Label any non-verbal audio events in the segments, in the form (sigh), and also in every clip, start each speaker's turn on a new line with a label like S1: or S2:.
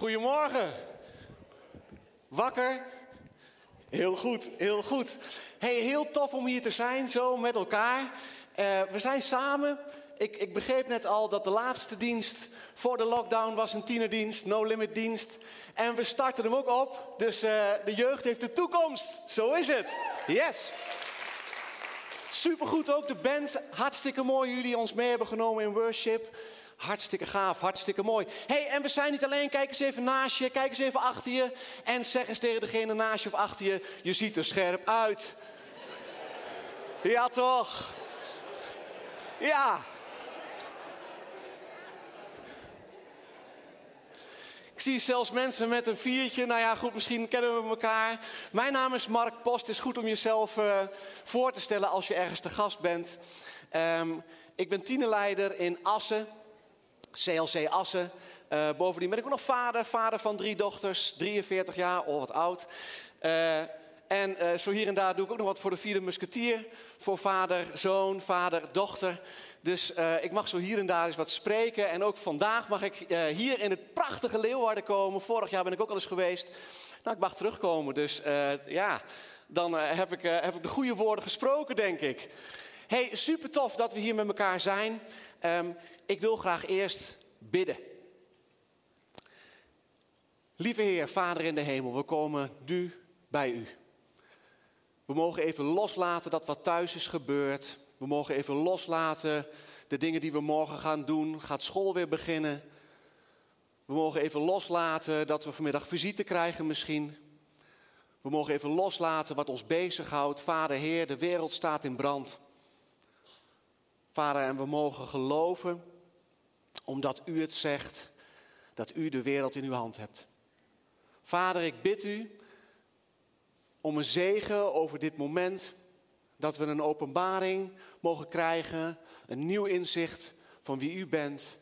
S1: Goedemorgen. Wakker? Heel goed, heel goed. Hey, heel tof om hier te zijn, zo met elkaar. Uh, we zijn samen. Ik, ik, begreep net al dat de laatste dienst voor de lockdown was een tienerdienst, no limit dienst. En we starten hem ook op. Dus uh, de jeugd heeft de toekomst. Zo is het. Yes. Supergoed ook de band. Hartstikke mooi jullie ons mee hebben genomen in worship. Hartstikke gaaf, hartstikke mooi. hey, en we zijn niet alleen. Kijk eens even naast je, kijk eens even achter je. En zeg eens tegen degene naast je of achter je: je ziet er scherp uit. Ja, toch? Ja. Ik zie zelfs mensen met een viertje. Nou ja, goed, misschien kennen we elkaar. Mijn naam is Mark Post. Het is goed om jezelf uh, voor te stellen als je ergens te gast bent. Um, ik ben tienerleider in Assen. CLC Assen. Uh, bovendien ben ik ook nog vader, vader van drie dochters, 43 jaar, al wat oud. Uh, en uh, zo hier en daar doe ik ook nog wat voor de vierde musketier. Voor vader, zoon, vader, dochter. Dus ik mag zo hier en daar eens wat spreken. En ook vandaag mag ik hier in het prachtige Leeuwarden komen. Vorig jaar ben ik ook al eens geweest. Nou, ik mag terugkomen. Dus ja, dan heb, ik, heb ik de goede woorden gesproken, denk ik. Hey, super tof dat we hier met elkaar zijn. Um, ik wil graag eerst bidden. Lieve Heer, Vader in de hemel, we komen nu bij U. We mogen even loslaten dat wat thuis is gebeurd. We mogen even loslaten de dingen die we morgen gaan doen. Gaat school weer beginnen. We mogen even loslaten dat we vanmiddag visite krijgen misschien. We mogen even loslaten wat ons bezighoudt. Vader, Heer, de wereld staat in brand. Vader, en we mogen geloven omdat u het zegt dat u de wereld in uw hand hebt. Vader, ik bid u om een zegen over dit moment, dat we een openbaring mogen krijgen, een nieuw inzicht van wie u bent,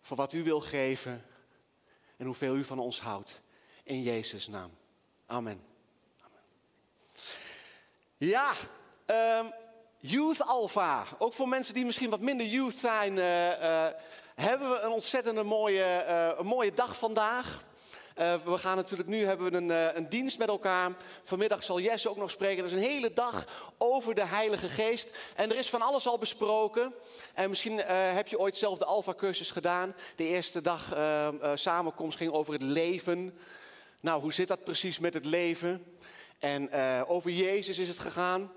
S1: van wat u wil geven en hoeveel u van ons houdt. In Jezus' naam. Amen. Amen. Ja, um, Youth Alpha. Ook voor mensen die misschien wat minder youth zijn, uh, uh, hebben we een ontzettend mooie, uh, een mooie dag vandaag. we gaan natuurlijk nu hebben we een, een, dienst met elkaar. Vanmiddag zal Jesse ook nog spreken. Is een hele dag over de Heilige Geest. En er is van alles al besproken. En misschien heb je ooit zelf de Alpha-cursus gedaan. De eerste dag samenkomst ging over het leven. Nou, hoe zit dat precies met het leven? En over Jezus is het gegaan.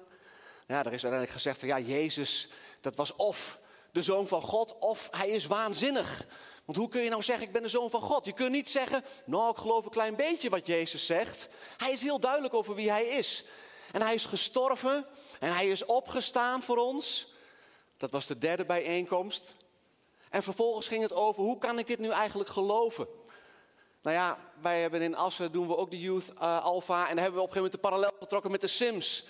S1: Ja, er is uiteindelijk gezegd van ja, Jezus, dat was of de zoon van God of hij is waanzinnig. Want hoe kun je nou zeggen, ik ben de zoon van God? Je kunt niet zeggen, nou, ik geloof een klein beetje wat Jezus zegt. Hij is heel duidelijk over wie hij is. En hij is gestorven en hij is opgestaan voor ons. Dat was de derde bijeenkomst. En vervolgens ging het over, hoe kan ik dit nu eigenlijk geloven? Nou ja, wij hebben in Assen, doen we ook de Youth uh, Alpha. En dan hebben we op een gegeven moment de parallel getrokken met de Sims.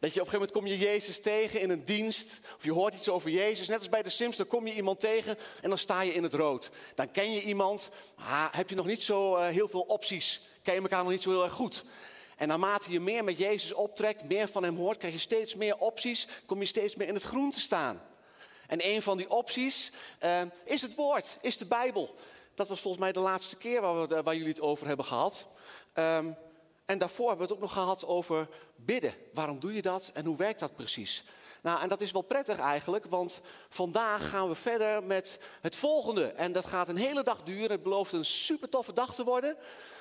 S1: Dat je op een gegeven moment kom je Jezus tegen in een dienst. Of je hoort iets over Jezus. Net als bij de Sims, dan kom je iemand tegen en dan sta je in het rood. Dan ken je iemand, maar heb je nog niet zo uh, heel veel opties. Ken je elkaar nog niet zo heel erg goed. En naarmate je meer met Jezus optrekt, meer van hem hoort, krijg je steeds meer opties. Kom je steeds meer in het groen te staan. En een van die opties uh, is het woord, is de Bijbel. Dat was volgens mij de laatste keer waar, we, waar jullie het over hebben gehad. Um, en daarvoor hebben we het ook nog gehad over bidden. Waarom doe je dat en hoe werkt dat precies? Nou, en dat is wel prettig eigenlijk, want vandaag gaan we verder met het volgende. En dat gaat een hele dag duren. Het belooft een super toffe dag te worden.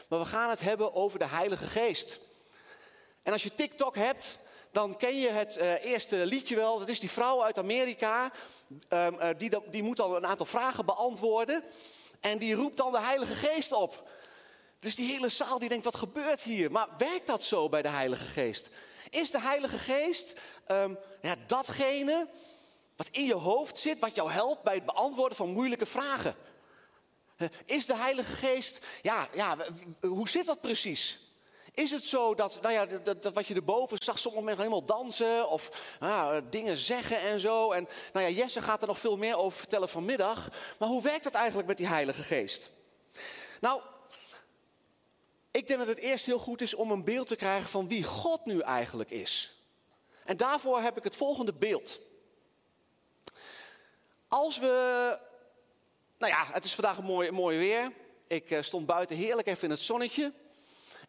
S1: Maar we gaan het hebben over de Heilige Geest. En als je TikTok hebt, dan ken je het uh, eerste liedje wel. Dat is die vrouw uit Amerika. Um, uh, die, die moet dan een aantal vragen beantwoorden. En die roept dan de Heilige Geest op. Dus die hele zaal die denkt, wat gebeurt hier? Maar werkt dat zo bij de Heilige Geest? Is de Heilige Geest um, ja, datgene wat in je hoofd zit, wat jou helpt bij het beantwoorden van moeilijke vragen? Is de Heilige Geest, ja, ja hoe zit dat precies? Is het zo dat, nou ja, dat, wat je erboven zag, sommige mensen helemaal dansen of ah, dingen zeggen en zo. En nou ja, Jesse gaat er nog veel meer over vertellen vanmiddag. Maar hoe werkt dat eigenlijk met die Heilige Geest? Nou, ik denk dat het eerst heel goed is om een beeld te krijgen van wie God nu eigenlijk is. En daarvoor heb ik het volgende beeld. Als we, nou ja, het is vandaag mooi, mooi weer. Ik eh, stond buiten heerlijk even in het zonnetje.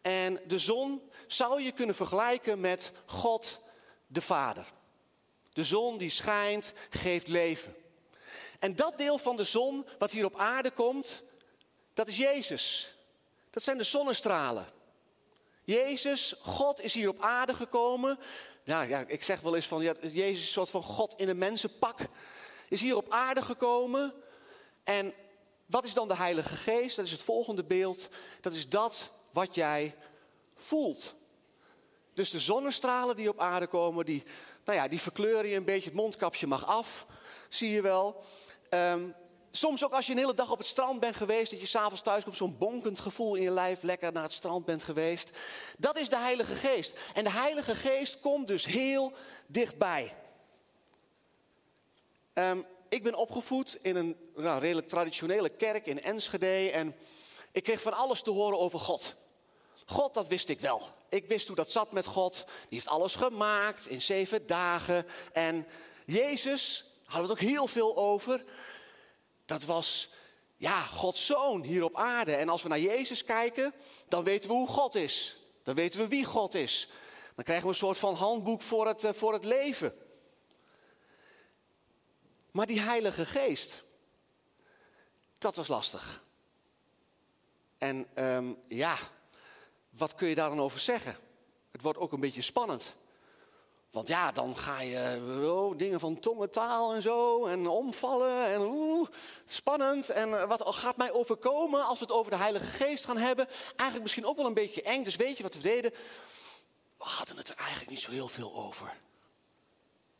S1: En de zon zou je kunnen vergelijken met God de Vader. De zon die schijnt, geeft leven. En dat deel van de zon wat hier op aarde komt, dat is Jezus. Dat zijn de zonnestralen. Jezus, God is hier op aarde gekomen. Nou ja, ik zeg wel eens van, ja, Jezus is een soort van God in een mensenpak. Is hier op aarde gekomen. En wat is dan de Heilige Geest? Dat is het volgende beeld. Dat is dat wat jij voelt. Dus de zonnestralen die op aarde komen, die, nou ja, die verkleuren je een beetje. Het mondkapje mag af, zie je wel. Um, soms ook als je een hele dag op het strand bent geweest, dat je s'avonds thuis komt, zo'n bonkend gevoel in je lijf, lekker naar het strand bent geweest. Dat is de Heilige Geest. En de Heilige Geest komt dus heel dichtbij. Um, ik ben opgevoed in een nou, redelijk traditionele kerk in Enschede en ik kreeg van alles te horen over God. God, dat wist ik wel. Ik wist hoe dat zat met God. Die heeft alles gemaakt in zeven dagen. En Jezus, hadden we het ook heel veel over. Dat was, ja, Gods zoon hier op aarde. En als we naar Jezus kijken, dan weten we hoe God is. Dan weten we wie God is. Dan krijgen we een soort van handboek voor het, eh, voor het leven. Maar die Heilige Geest, dat was lastig. En um, ja, wat kun je daar dan over zeggen? Het wordt ook een beetje spannend. Want ja, dan ga je oh, dingen van tongentaal en zo en omvallen en oeh, spannend. En eh, wat gaat mij overkomen als we het over de Heilige Geest gaan hebben? Eigenlijk misschien ook wel een beetje eng. Dus weet je wat we deden? We hadden het er eigenlijk niet zo heel veel over.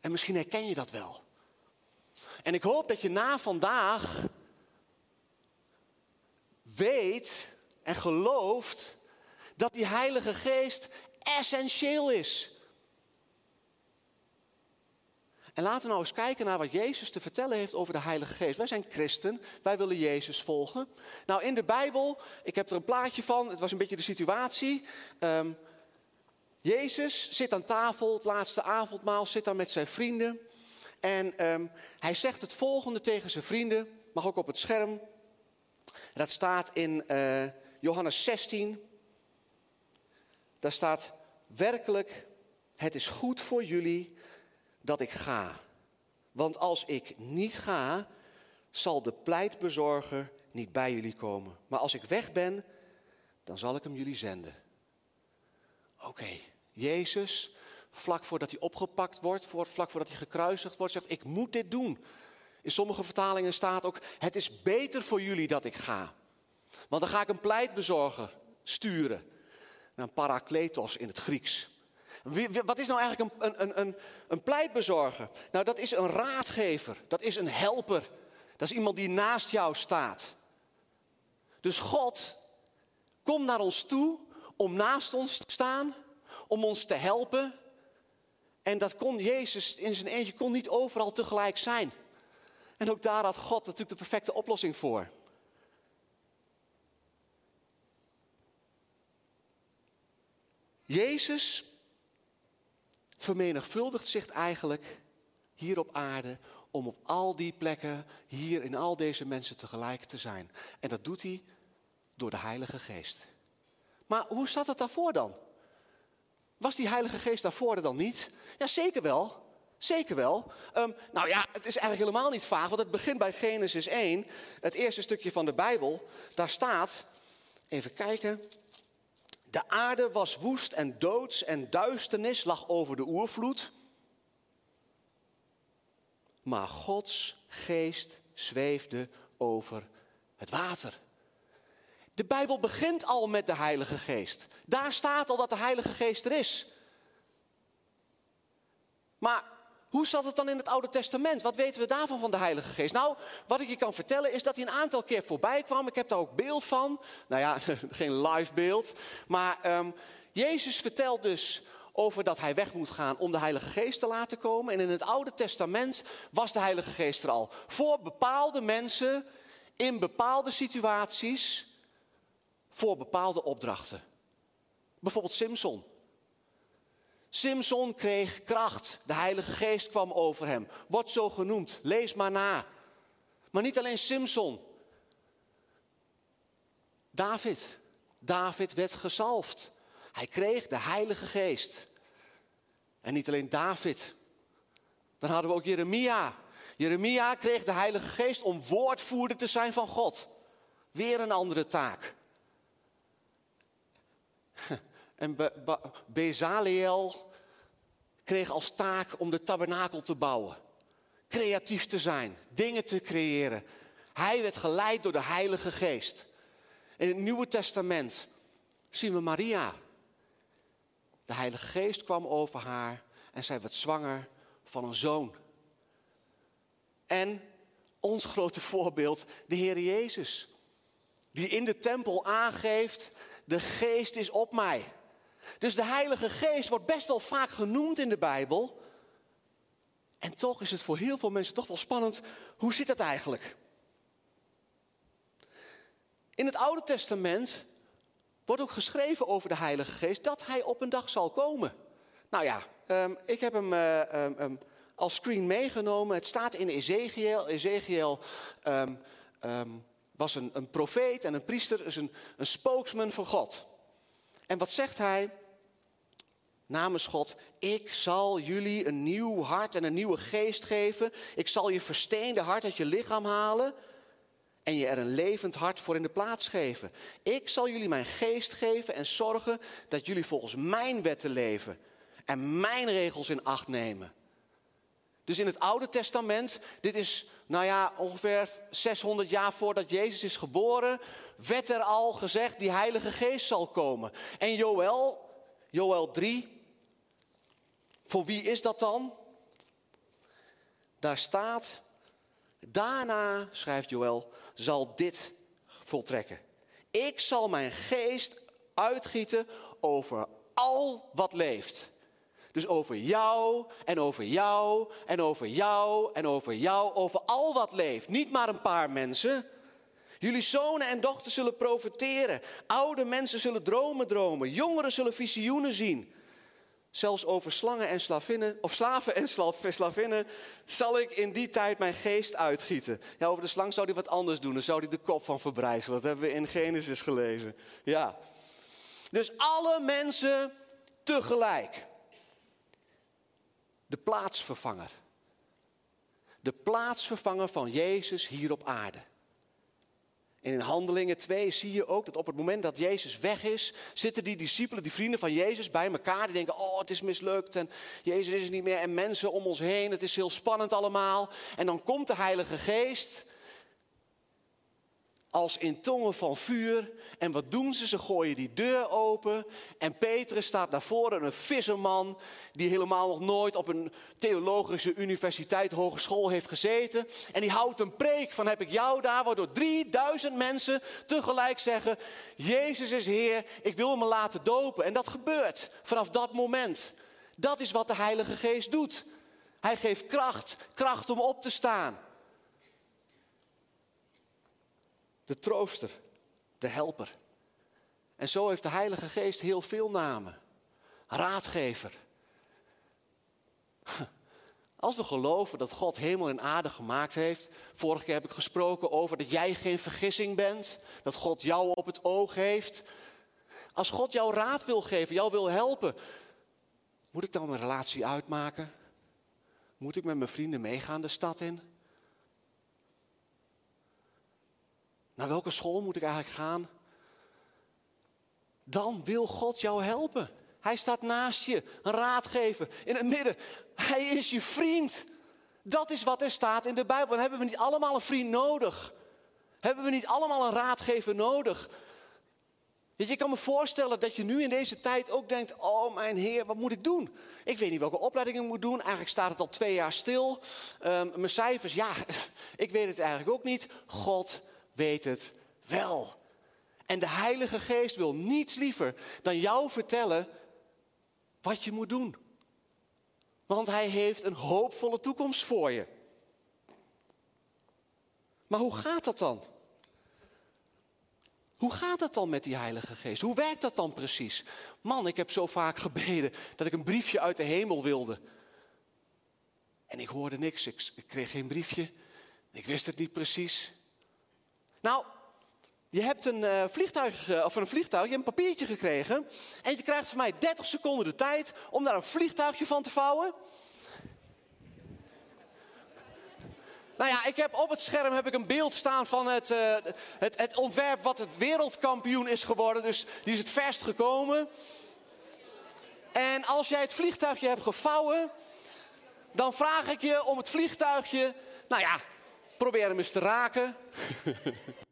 S1: En misschien herken je dat wel. En ik hoop dat je na vandaag weet en gelooft dat die Heilige Geest essentieel is. En laten we nou eens kijken naar wat Jezus te vertellen heeft over de Heilige Geest. Wij zijn christen, wij willen Jezus volgen. Nou, in de Bijbel, ik heb er een plaatje van, het was een beetje de situatie. Um, Jezus zit aan tafel, het laatste avondmaal, zit daar met zijn vrienden. En um, hij zegt het volgende tegen zijn vrienden, mag ook op het scherm. Dat staat in uh, Johannes 16. Daar staat werkelijk, het is goed voor jullie dat ik ga. Want als ik niet ga, zal de pleitbezorger niet bij jullie komen. Maar als ik weg ben, dan zal ik hem jullie zenden. Oké, Jezus, vlak voordat hij opgepakt wordt, vlak voordat hij gekruisigd wordt, zegt: Ik moet dit doen. In sommige vertalingen staat ook: Het is beter voor jullie dat ik ga. Want dan ga ik een pleitbezorger sturen. Een parakletos in het Grieks. Wat is nou eigenlijk een, een, een, een pleitbezorger? Nou, dat is een raadgever. Dat is een helper. Dat is iemand die naast jou staat. Dus God komt naar ons toe om naast ons te staan, om ons te helpen. En dat kon Jezus in zijn eentje kon niet overal tegelijk zijn. En ook daar had God natuurlijk de perfecte oplossing voor. Jezus vermenigvuldigt zich eigenlijk hier op aarde om op al die plekken, hier in al deze mensen tegelijk te zijn. En dat doet hij door de Heilige Geest. Maar hoe zat het daarvoor dan? Was die Heilige Geest daarvoor er dan niet? Ja, zeker wel. Zeker wel. Um, nou ja, het is eigenlijk helemaal niet vaag, want het begint bij Genesis 1, het eerste stukje van de Bijbel. Daar staat, even kijken, de aarde was woest en doods en duisternis lag over de oervloed. Maar Gods geest zweefde over het water. De Bijbel begint al met de Heilige Geest. Daar staat al dat de Heilige Geest er is. Maar hoe zat het dan in het Oude Testament? Wat weten we daarvan van de Heilige Geest? Nou, wat ik je kan vertellen is dat hij een aantal keer voorbij kwam. Ik heb daar ook beeld van. Nou ja, (laughs) geen live beeld. Maar um, Jezus vertelt dus over dat hij weg moet gaan om de Heilige Geest te laten komen. En in het Oude Testament was de Heilige Geest er al. Voor bepaalde mensen, in bepaalde situaties, voor bepaalde opdrachten. Bijvoorbeeld Simpson. Simson kreeg kracht. De Heilige Geest kwam over hem. Wordt zo genoemd. Lees maar na. Maar niet alleen Simson. David. David werd gezalfd. Hij kreeg de Heilige Geest. En niet alleen David. Dan hadden we ook Jeremia. Jeremia kreeg de Heilige Geest om woordvoerder te zijn van God. Weer een andere taak. En Bezaleel kreeg als taak om de tabernakel te bouwen. Creatief te zijn, dingen te creëren. Hij werd geleid door de Heilige Geest. In het Nieuwe Testament zien we Maria. De Heilige Geest kwam over haar en zij werd zwanger van een zoon. En ons grote voorbeeld, de Heer Jezus. Die in de tempel aangeeft, de geest is op mij. Dus de Heilige Geest wordt best wel vaak genoemd in de Bijbel. En toch is het voor heel veel mensen toch wel spannend. Hoe zit het eigenlijk? In het Oude Testament wordt ook geschreven over de Heilige Geest dat hij op een dag zal komen. Nou ja, um, ik heb hem uh, um, als screen meegenomen. Het staat in Ezekiel. Ezekiel was een, een profeet en een priester, is een, een spokesman van God. En wat zegt hij? Namens God, ik zal jullie een nieuw hart en een nieuwe geest geven. Ik zal je versteende hart uit je lichaam halen en je er een levend hart voor in de plaats geven. Ik zal jullie mijn geest geven en zorgen dat jullie volgens mijn wetten leven en mijn regels in acht nemen. Dus in het Oude Testament, dit is nou ja, ongeveer 600 jaar voordat Jezus is geboren, werd er al gezegd, die Heilige Geest zal komen. En Joël, Joël 3, voor wie is dat dan? Daar staat, daarna, schrijft Joël, zal dit voltrekken. Ik zal mijn geest uitgieten over al wat leeft. Dus over jou en over jou en over jou en over jou, over al wat leeft. Niet maar een paar mensen. Jullie zonen en dochters zullen profiteren. Oude mensen zullen dromen dromen. Jongeren zullen visioenen zien. Zelfs over slangen en slavinnen, of slaven en slavinnen, zal ik in die tijd mijn geest uitgieten. Ja, over de slang zou hij wat anders doen. Dan zou hij de kop van verbrijzelen. Dat hebben we in Genesis gelezen. Ja. Dus alle mensen tegelijk. De plaatsvervanger. De plaatsvervanger van Jezus hier op aarde. En in Handelingen 2 zie je ook dat op het moment dat Jezus weg is, zitten die discipelen, die vrienden van Jezus bij elkaar. Die denken, oh het is mislukt en Jezus is er niet meer en mensen om ons heen. Het is heel spannend allemaal. En dan komt de Heilige Geest als in tongen van vuur. En wat doen ze? Ze gooien die deur open. En Petrus staat naar voren, een visserman die helemaal nog nooit op een theologische universiteit, hogeschool heeft gezeten. En die houdt een preek van heb ik jou daar, waardoor 3000 mensen tegelijk zeggen, Jezus is Heer, ik wil me laten dopen. En dat gebeurt vanaf dat moment. Dat is wat de Heilige Geest doet. Hij geeft kracht, kracht om op te staan. De trooster, de helper. En zo heeft de Heilige Geest heel veel namen. Raadgever. (laughs) Als we geloven dat God hemel en aarde gemaakt heeft. Vorige keer heb ik gesproken over dat jij geen vergissing bent. Dat God jou op het oog heeft. Als God jou raad wil geven, jou wil helpen. Moet ik dan een relatie uitmaken? Moet ik met mijn vrienden meegaan de stad in? Naar welke school moet ik eigenlijk gaan? Dan wil God jou helpen. Hij staat naast je, een raadgever, in het midden. Hij is je vriend. Dat is wat er staat in de Bijbel. Dan hebben we niet allemaal een vriend nodig. Hebben we niet allemaal een raadgever nodig? Je, kan me voorstellen dat je nu in deze tijd ook denkt: Oh, mijn Heer, wat moet ik doen? Ik weet niet welke opleiding ik moet doen. Eigenlijk staat het al twee jaar stil. Um, mijn cijfers, ja, (laughs) ik weet het eigenlijk ook niet. God weet het wel. En de Heilige Geest wil niets liever dan jou vertellen wat je moet doen. Want Hij heeft een hoopvolle toekomst voor je. Maar hoe gaat dat dan? Hoe gaat dat dan met die Heilige Geest? Hoe werkt dat dan precies? Man, ik heb zo vaak gebeden dat ik een briefje uit de hemel wilde. En ik hoorde niks. Ik, ik kreeg geen briefje. Ik wist het niet precies. Nou, Je hebt een, uh, vliegtuig, of een vliegtuig, je hebt een papiertje gekregen. En je krijgt van mij 30 seconden de tijd om daar een vliegtuigje van te vouwen. Nou ja, ik heb op het scherm heb ik een beeld staan van het, uh, het, het ontwerp wat het wereldkampioen is geworden. Dus die is het verst gekomen. En als jij het vliegtuigje hebt gevouwen, dan vraag ik je om het vliegtuigje, nou ja, probeer hem eens te raken. (laughs)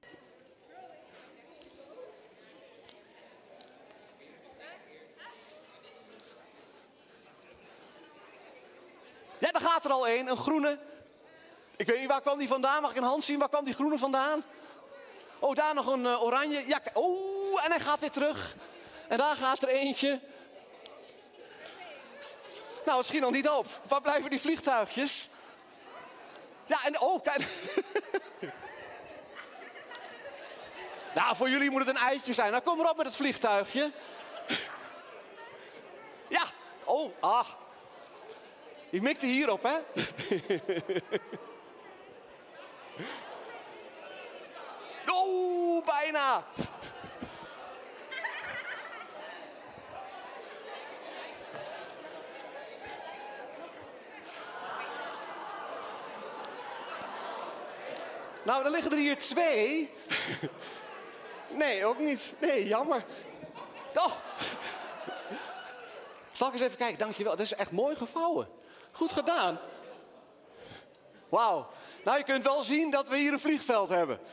S1: Ja, daar gaat er al een, een groene. Ik weet niet, waar kwam die vandaan? Mag ik een hand zien? Waar kwam die groene vandaan? Oh, daar nog een uh, oranje. Ja, oh, en hij gaat weer terug. En daar gaat er eentje. Nou, het schiet nog niet op. Waar blijven die vliegtuigjes? Ja, en oh, kijk. nou, voor jullie moet het een eitje zijn. Nou, kom maar op met het vliegtuigje. ja, oh, ah. Ik mikte hierop, hè? oh, bijna. Nou, dan liggen er hier twee. Nee, ook niet. Nee, jammer. Oh. Zal ik eens even kijken? Dankjewel. Dat is echt mooi gevouwen. Goed gedaan. Wauw. Nou, je kunt wel zien dat we hier een vliegveld hebben. (laughs)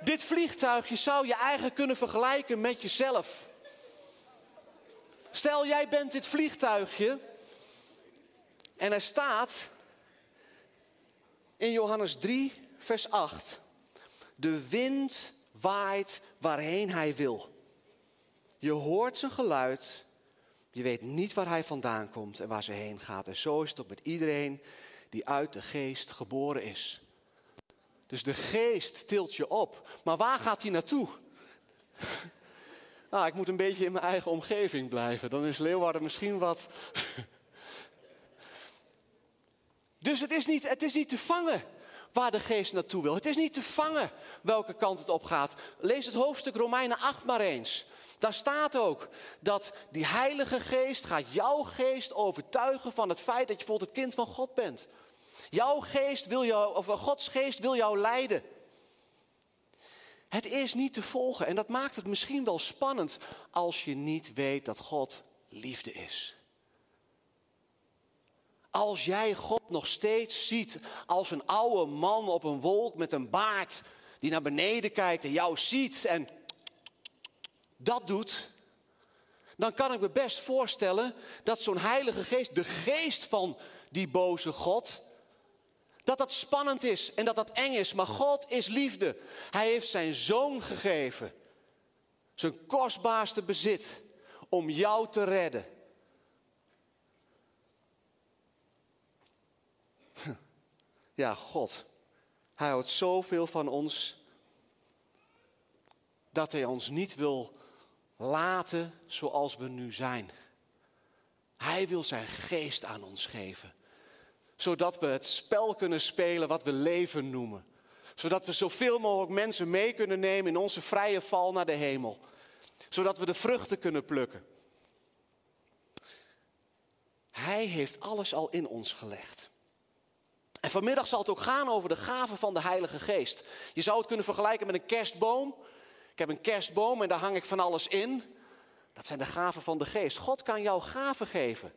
S1: Dit vliegtuigje zou je eigenlijk kunnen vergelijken met jezelf. Stel, jij bent dit vliegtuigje en er staat in Johannes 3, vers 8. De wind waait waarheen hij wil. Je hoort zijn geluid. Je weet niet waar hij vandaan komt en waar ze heen gaat. En zo is het ook met iedereen die uit de geest geboren is. Dus de geest tilt je op. Maar waar gaat hij naartoe? Nou, (laughs) ik moet een beetje in mijn eigen omgeving blijven. Dan is Leeuwarden misschien wat dus het is, niet, het is niet te vangen waar de geest naartoe wil. Het is niet te vangen welke kant het op gaat. Lees het hoofdstuk Romeinen 8 maar eens. Daar staat ook dat die Heilige Geest gaat jouw geest overtuigen van het feit dat je bijvoorbeeld het kind van God bent. Jouw geest wil jou, of Gods geest wil jou leiden. Het is niet te volgen en dat maakt het misschien wel spannend als je niet weet dat God liefde is. Als jij God nog steeds ziet als een oude man op een wolk met een baard die naar beneden kijkt en jou ziet en dat doet, dan kan ik me best voorstellen dat zo'n heilige geest, de geest van die boze God, dat dat spannend is en dat dat eng is. Maar God is liefde. Hij heeft zijn zoon gegeven, zijn kostbaarste bezit, om jou te redden. Ja, God. Hij houdt zoveel van ons dat hij ons niet wil laten zoals we nu zijn. Hij wil zijn geest aan ons geven. Zodat we het spel kunnen spelen wat we leven noemen. Zodat we zoveel mogelijk mensen mee kunnen nemen in onze vrije val naar de hemel. Zodat we de vruchten kunnen plukken. Hij heeft alles al in ons gelegd. En vanmiddag zal het ook gaan over de gaven van de Heilige Geest. Je zou het kunnen vergelijken met een kerstboom. Ik heb een kerstboom en daar hang ik van alles in. Dat zijn de gaven van de Geest. God kan jou gaven geven.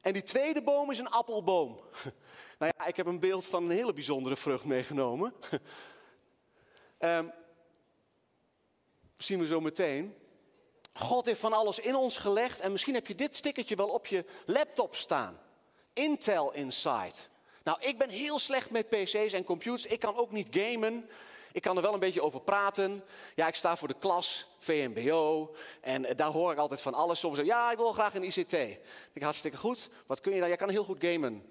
S1: En die tweede boom is een appelboom. (laughs) Nou ja, ik heb een beeld van een hele bijzondere vrucht meegenomen. um, (laughs) zien we zo meteen. God heeft van alles in ons gelegd en misschien heb je dit stickertje wel op je laptop staan. Intel Inside. Nou, ik ben heel slecht met PC's en computers. Ik kan ook niet gamen. Ik kan er wel een beetje over praten. Ja, ik sta voor de klas, VMBO. En eh, daar hoor ik altijd van alles. Soms ja, ik wil graag een ICT. Ik hartstikke goed. Wat kun je dan? Jij kan heel goed gamen.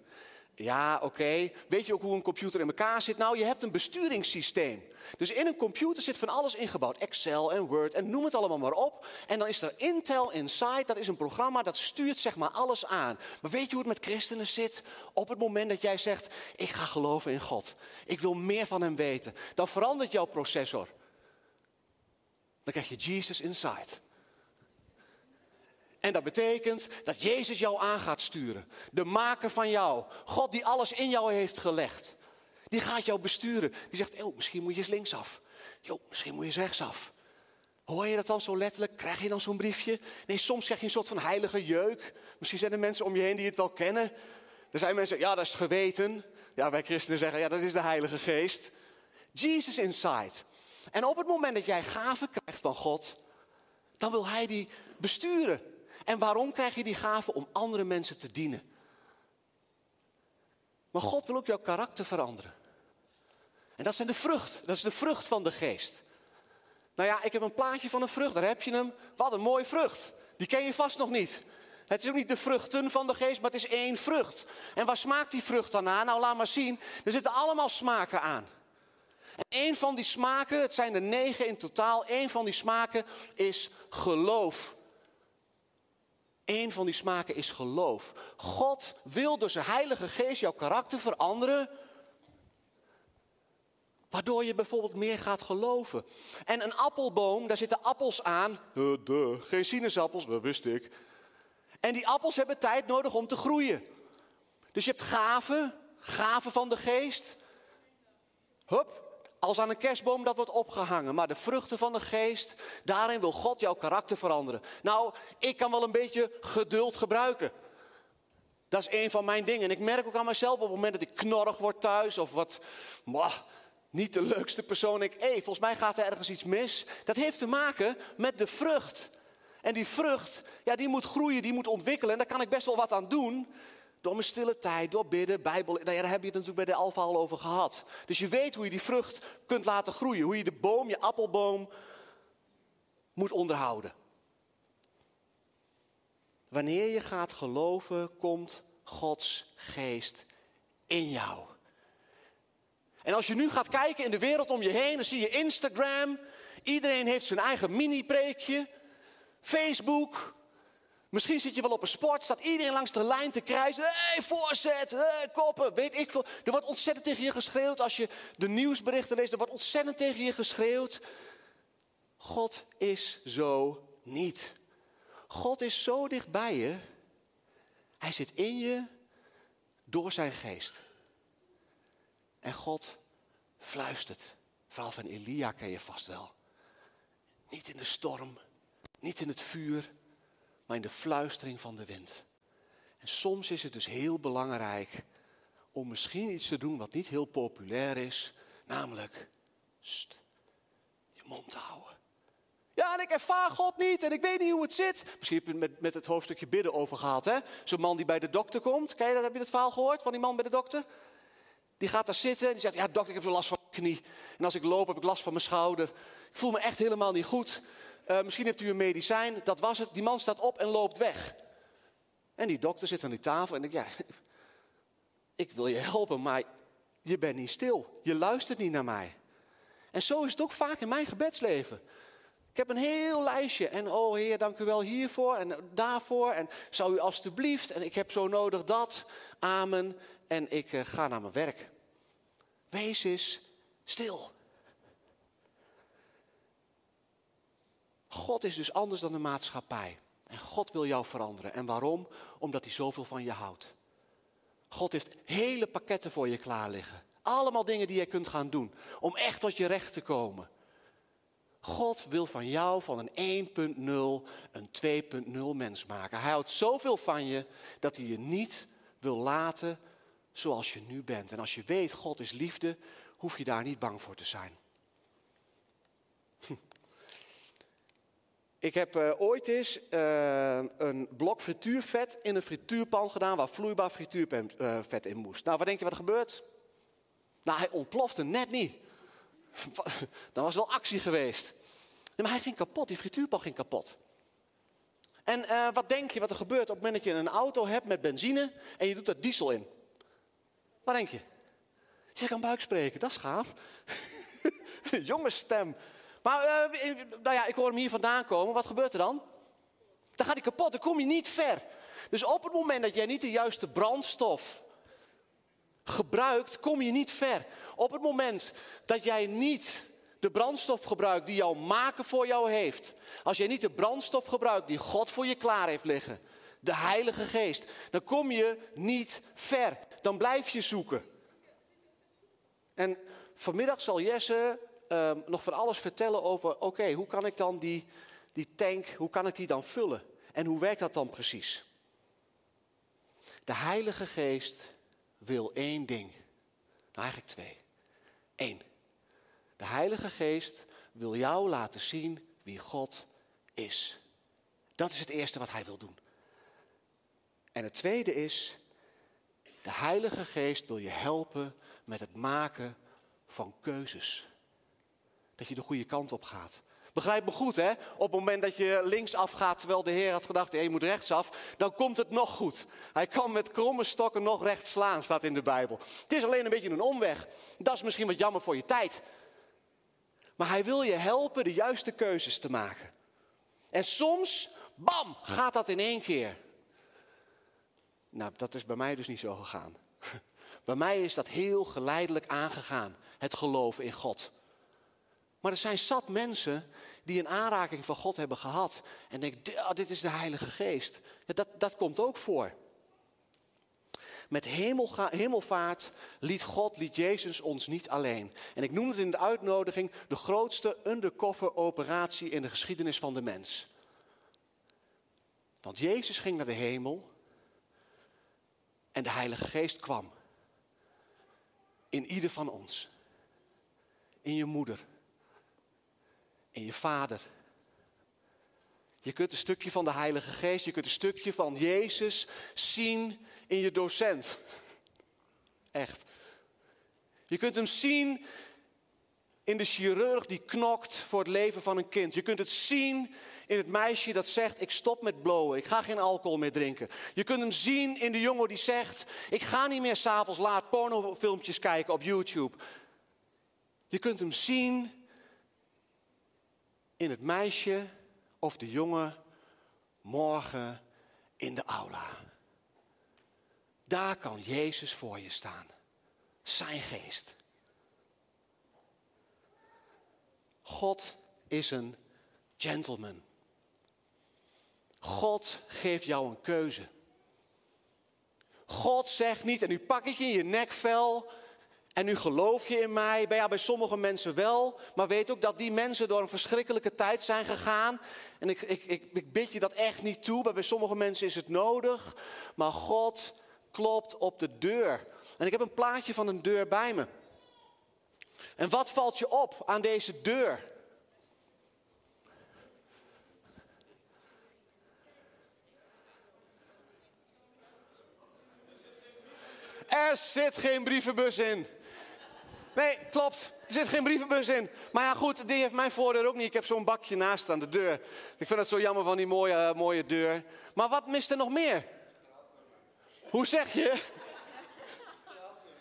S1: Ja, oké. Weet je ook hoe een computer in elkaar zit? Nou, je hebt een besturingssysteem. Dus in een computer zit van alles ingebouwd. Excel en Word en noem het allemaal maar op. En dan is er Intel Inside, dat is een programma dat stuurt zeg maar alles aan. Maar weet je hoe het met christenen zit? Op het moment dat jij zegt, ik ga geloven in God. Ik wil meer van hem weten. Dan verandert jouw processor. Dan krijg je Jesus Inside. En dat betekent dat Jezus jou aan gaat sturen. De maker van jou. God die alles in jou heeft gelegd. Die gaat jou besturen. Die zegt, oh, misschien moet je eens linksaf. Jo, misschien moet je eens rechtsaf. Hoor je dat dan zo letterlijk? Krijg je dan zo'n briefje? Nee, soms krijg je een soort van heilige jeuk. Misschien zijn er mensen om je heen die het wel kennen. Er zijn mensen, ja, dat is het geweten. Ja, wij christenen zeggen, ja, dat is de Heilige Geest. Jesus inside. En op het moment dat jij gaven krijgt van God, dan wil Hij die besturen. En waarom krijg je die gave? Om andere mensen te dienen. Maar God wil ook jouw karakter veranderen. En dat, zijn de vrucht, dat is de vrucht van de geest. Nou ja, ik heb een plaatje van een vrucht, daar heb je hem. Wat een mooie vrucht. Die ken je vast nog niet. Het is ook niet de vruchten van de geest, maar het is één vrucht. En waar smaakt die vrucht dan aan? Nou, laat maar zien. Er zitten allemaal smaken aan. En één van die smaken, het zijn er negen in totaal, één van die smaken is geloof. Eén van die smaken is geloof. God wil door zijn Heilige Geest jouw karakter veranderen. Waardoor je bijvoorbeeld meer gaat geloven. En een appelboom, daar zitten appels aan. Geen sinaasappels, dat wist ik. En die appels hebben tijd nodig om te groeien. Dus je hebt gaven, gaven van de geest. Hup, als aan een kerstboom dat wordt opgehangen. Maar de vruchten van de geest, daarin wil God jouw karakter veranderen. Nou, ik kan wel een beetje geduld gebruiken. Dat is een van mijn dingen. En ik merk ook aan mezelf op het moment dat ik knorrig word thuis of wat, mwah, niet de leukste persoon. Ik, hey, volgens mij gaat er ergens iets mis. Dat heeft te maken met de vrucht. En die vrucht, ja, die moet groeien, die moet ontwikkelen. En daar kan ik best wel wat aan doen. Door mijn stille tijd, door bidden, Bijbel. Nou daar heb je het natuurlijk bij de Alfa al over gehad. Dus je weet hoe je die vrucht kunt laten groeien. Hoe je de boom, je appelboom, moet onderhouden. Wanneer je gaat geloven, komt Gods geest in jou. En als je nu gaat kijken in de wereld om je heen, dan zie je Instagram. Iedereen heeft zijn eigen mini-preekje. Facebook. Misschien zit je wel op een sport, staat iedereen langs de lijn te krijzen. Hey, voorzet, hey, koppen, weet ik veel. Er wordt ontzettend tegen je geschreeuwd als je de nieuwsberichten leest. Er wordt ontzettend tegen je geschreeuwd. God is zo niet. God is zo dicht bij je. Hij zit in je door zijn geest. En God fluistert. Verhaal van Elia ken je vast wel. Niet in de storm, niet in het vuur, maar in de fluistering van de wind. En soms is het dus heel belangrijk om misschien iets te doen wat niet heel populair is, namelijk st, je mond te houden. Ja, en ik ervaar God niet en ik weet niet hoe het zit. Misschien heb je het met, met het hoofdstukje bidden over gehad, hè? Zo'n man die bij de dokter komt. Ken je dat? Heb je het verhaal gehoord van die man bij de dokter? Die gaat daar zitten en die zegt, ja dokter, ik heb last van mijn knie. En als ik loop heb ik last van mijn schouder. Ik voel me echt helemaal niet goed. Uh, misschien hebt u een medicijn, dat was het. Die man staat op en loopt weg. En die dokter zit aan die tafel en denkt, ja, (laughs) ik wil je helpen, maar je bent niet stil. Je luistert niet naar mij. En zo is het ook vaak in mijn gebedsleven. Ik heb een heel lijstje. En oh Heer, dank u wel hiervoor en daarvoor. En zou u alstublieft. En ik heb zo nodig dat. Amen. En ik uh, ga naar mijn werk. Wees eens stil. God is dus anders dan de maatschappij. En God wil jou veranderen. En waarom? Omdat hij zoveel van je houdt. God heeft hele pakketten voor je klaar liggen. Allemaal dingen die je kunt gaan doen. Om echt tot je recht te komen. God wil van jou van een 1.0 een 2.0 mens maken. Hij houdt zoveel van je dat hij je niet wil laten zoals je nu bent. En als je weet God is liefde, hoef je daar niet bang voor te zijn. Ik heb uh, ooit eens uh, een blok frituurvet in een frituurpan gedaan waar vloeibaar frituurvet in moest. Nou, wat denk je wat er gebeurt? Nou, hij ontplofte net niet. (laughs) Dan was wel actie geweest. Maar hij ging kapot, die frituurpan ging kapot. En uh, wat denk je wat er gebeurt op het moment dat je een auto hebt met benzine en je doet er diesel in? Wat denk je? Ze kan buik spreken, dat is gaaf. (laughs) Jonge stem. Maar uh, nou ja, ik hoor hem hier vandaan komen. Wat gebeurt er dan? Dan gaat hij kapot, dan kom je niet ver. Dus op het moment dat jij niet de juiste brandstof gebruikt, kom je niet ver. Op het moment dat jij niet de brandstof gebruikt die jouw maken voor jou heeft. Als jij niet de brandstof gebruikt die God voor je klaar heeft liggen. De Heilige Geest. Dan kom je niet ver. Dan blijf je zoeken. En vanmiddag zal Jesse uh, nog van alles vertellen over, oké, hoe kan ik dan die, die tank, hoe kan ik die dan vullen? En hoe werkt dat dan precies? De Heilige Geest wil één ding. Nou, eigenlijk twee. Eén. De Heilige Geest wil jou laten zien wie God is. Dat is het eerste wat hij wil doen. En het tweede is, de Heilige Geest wil je helpen met het maken van keuzes. Dat je de goede kant op gaat. Begrijp me goed, hè? Op het moment dat je linksaf gaat, terwijl de Heer had gedacht, je moet rechtsaf, dan komt het nog goed. Hij kan met kromme stokken nog rechts slaan, staat in de Bijbel. Het is alleen een beetje een omweg. Dat is misschien wat jammer voor je tijd. Maar hij wil je helpen de juiste keuzes te maken. En soms, bam, gaat dat in één keer. Nou, dat is bij mij dus niet zo gegaan. (laughs) Bij mij is dat heel geleidelijk aangegaan, het geloven in God. Maar er zijn zat mensen die een aanraking van God hebben gehad. En denken, ah, dit is de Heilige Geest. Dat, dat komt ook voor. Met hemelvaart liet God, liet Jezus ons niet alleen. En ik noem het in de uitnodiging de grootste undercover operatie in de geschiedenis van de mens. Want Jezus ging naar de hemel en de Heilige Geest kwam. In ieder van ons. In je moeder. In je vader. Je kunt een stukje van de Heilige Geest, je kunt een stukje van Jezus zien in je docent. Echt. Je kunt hem zien in de chirurg die knokt voor het leven van een kind. Je kunt het zien in het meisje dat zegt: Ik stop met blowen, ik ga geen alcohol meer drinken. Je kunt hem zien in de jongen die zegt: Ik ga niet meer s'avonds laat pornofilmpjes kijken op YouTube. Je kunt hem zien in het meisje of de jongen morgen in de aula. Daar kan Jezus voor je staan. Zijn geest. God is een gentleman. God geeft jou een keuze. God zegt niet, en nu pak ik je in je nekvel en nu geloof je in mij. Ja, bij sommige mensen wel, maar weet ook dat die mensen door een verschrikkelijke tijd zijn gegaan. En ik, ik, ik, ik bid je dat echt niet toe, maar bij sommige mensen is het nodig. Maar God klopt op de deur. En ik heb een plaatje van een deur bij me. En wat valt je op aan deze deur? Er zit geen brievenbus in. Nee, klopt. Er zit geen brievenbus in. Maar ja, goed, die heeft mijn voordeur ook niet. Ik heb zo'n bakje naast aan de deur. Ik vind het zo jammer van die mooie, uh, mooie deur. Maar wat mist er nog meer? Hoe zeg je?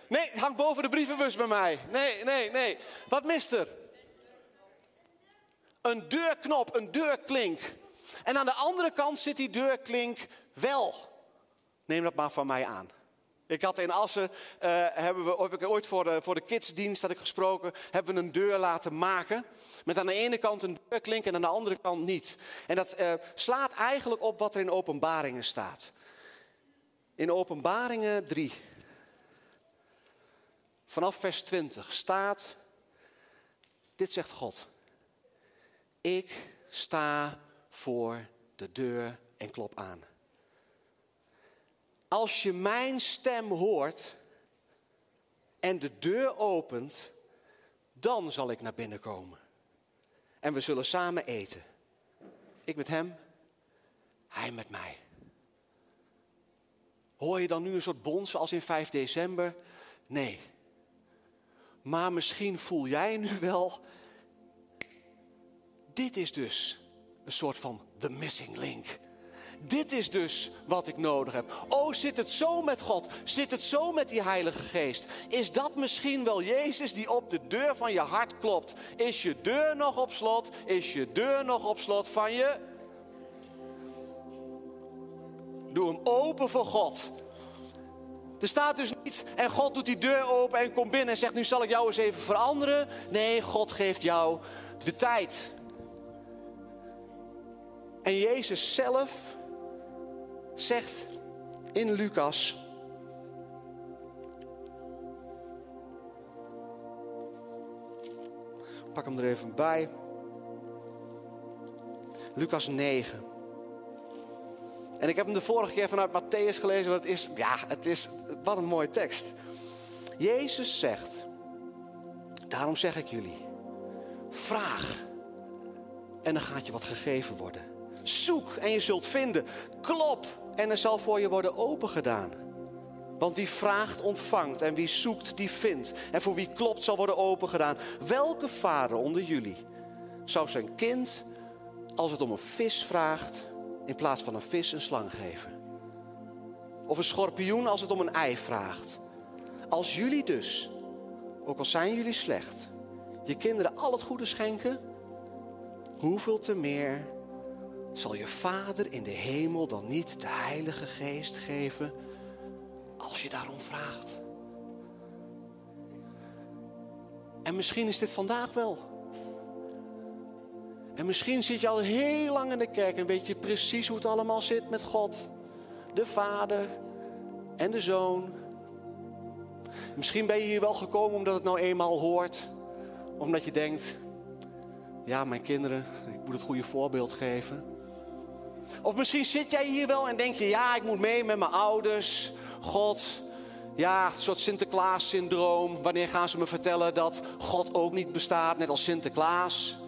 S1: Nee, het hangt boven de brievenbus bij mij. Nee, nee, nee. Wat mist er? Een deurknop, een deurklink. En aan de andere kant zit die deurklink wel. Neem dat maar van mij aan. Ik had in Assen, uh, hebben we, heb ik ooit voor de, voor de kidsdienst had ik gesproken, hebben we een deur laten maken. Met aan de ene kant een deurklink en aan de andere kant niet. En dat uh, slaat eigenlijk op wat er in openbaringen staat. In openbaringen 3, vanaf vers 20, staat, dit zegt God. Ik sta voor de deur en klop aan. Als je mijn stem hoort en de deur opent, dan zal ik naar binnen komen. En we zullen samen eten. Ik met hem, hij met mij. Hoor je dan nu een soort bons als in 5 december? Nee. Maar misschien voel jij nu wel. Dit is dus een soort van the missing link. Dit is dus wat ik nodig heb. Oh, zit het zo met God? Zit het zo met die Heilige Geest? Is dat misschien wel Jezus die op de deur van je hart klopt? Is je deur nog op slot? Is je deur nog op slot van je? Doe hem open voor God. Er staat dus niet, en God doet die deur open en komt binnen en zegt, nu zal ik jou eens even veranderen. Nee, God geeft jou de tijd. En Jezus zelf zegt in Lucas. Pak hem er even bij. Lucas 9. En ik heb hem de vorige keer vanuit Matthäus gelezen. Want het is, ja, het is, wat een mooie tekst. Jezus zegt, daarom zeg ik jullie, vraag en dan gaat je wat gegeven worden. Zoek en je zult vinden. Klop en er zal voor je worden opengedaan. Want wie vraagt, ontvangt. En wie zoekt, die vindt. En voor wie klopt, zal worden opengedaan. Welke vader onder jullie zou zijn kind, als het om een vis vraagt, in plaats van een vis een slang geven? Of een schorpioen als het om een ei vraagt? Als jullie dus, ook al zijn jullie slecht, je kinderen al het goede schenken, hoeveel te meer zal je Vader in de hemel dan niet de Heilige Geest geven als je daarom vraagt? En misschien is dit vandaag wel. En misschien zit je al heel lang in de kerk en weet je precies hoe het allemaal zit met God. De Vader en de Zoon. Misschien ben je hier wel gekomen omdat het nou eenmaal hoort. Omdat je denkt, ja mijn kinderen, ik moet het goede voorbeeld geven. Of misschien zit jij hier wel en denk je, ja, ik moet mee met mijn ouders. God, ja, een soort Sinterklaas-syndroom. Wanneer gaan ze me vertellen dat God ook niet bestaat, net als Sinterklaas?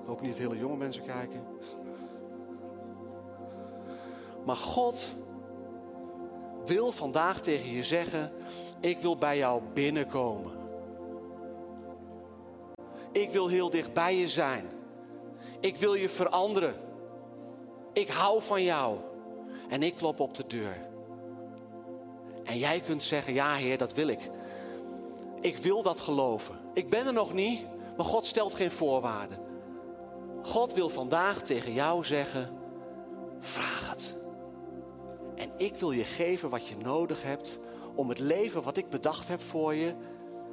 S1: Ik hoop niet hele jonge mensen kijken. Maar God wil vandaag tegen je zeggen: Ik wil bij jou binnenkomen. Ik wil heel dicht bij je zijn. Ik wil je veranderen. Ik hou van jou. En ik klop op de deur. En jij kunt zeggen: Ja, Heer, dat wil ik. Ik wil dat geloven. Ik ben er nog niet, maar God stelt geen voorwaarden. God wil vandaag tegen jou zeggen: Vraag het. En ik wil je geven wat je nodig hebt om het leven wat ik bedacht heb voor je,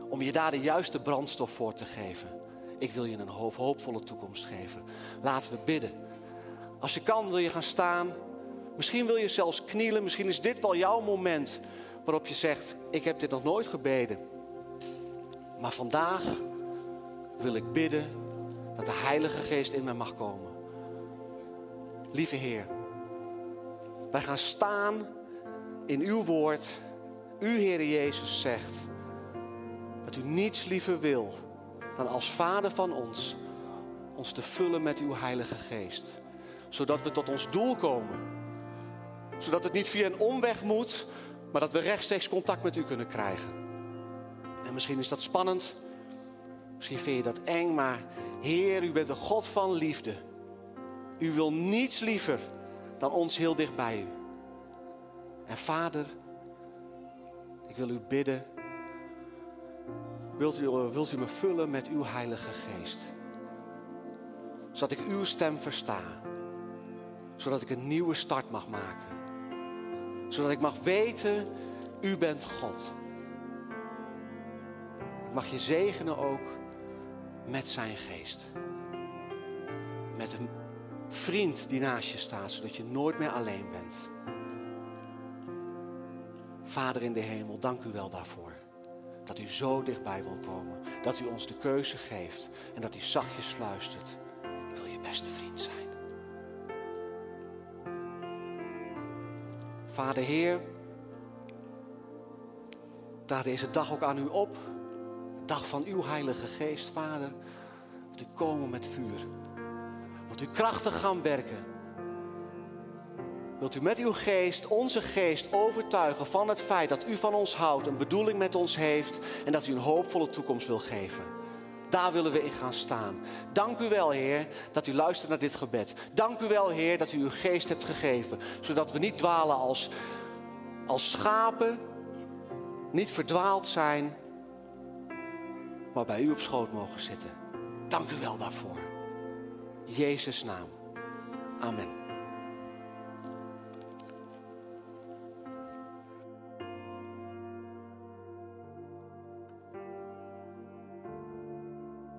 S1: om je daar de juiste brandstof voor te geven. Ik wil je een hoopvolle toekomst geven. Laten we bidden. Als je kan, wil je gaan staan. Misschien wil je zelfs knielen. Misschien is dit wel jouw moment waarop je zegt: Ik heb dit nog nooit gebeden. Maar vandaag wil ik bidden dat de Heilige Geest in mij mag komen. Lieve Heer, wij gaan staan in uw woord. U, Heer Jezus, zegt dat u niets liever wil dan als Vader van ons ons te vullen met uw Heilige Geest. Zodat we tot ons doel komen. Zodat het niet via een omweg moet, maar dat we rechtstreeks contact met u kunnen krijgen. En misschien is dat spannend. Misschien vind je dat eng, maar Heer, u bent een God van liefde. U wil niets liever dan ons heel dicht bij u. En Vader, ik wil u bidden Wilt u, wilt u me vullen met uw Heilige Geest? Zodat ik uw stem versta. Zodat ik een nieuwe start mag maken. Zodat ik mag weten, u bent God. Ik mag je zegenen ook met zijn geest. Met een vriend die naast je staat, zodat je nooit meer alleen bent. Vader in de hemel, dank u wel daarvoor. Dat u zo dichtbij wil komen. Dat u ons de keuze geeft. En dat u zachtjes fluistert. Ik wil je beste vriend zijn. Vader Heer. Daar deze dag ook aan u op. Dag van uw Heilige Geest, Vader. Dat u komen met vuur. Wilt u krachtig gaan werken Wilt u met uw geest, onze geest, overtuigen van het feit dat u van ons houdt, een bedoeling met ons heeft en dat u een hoopvolle toekomst wil geven? Daar willen we in gaan staan. Dank u wel, Heer, dat u luistert naar dit gebed. Dank u wel, Heer, dat u uw geest hebt gegeven. Zodat we niet dwalen als, als schapen, niet verdwaald zijn, maar bij u op schoot mogen zitten. Dank u wel daarvoor. In Jezus' naam. Amen.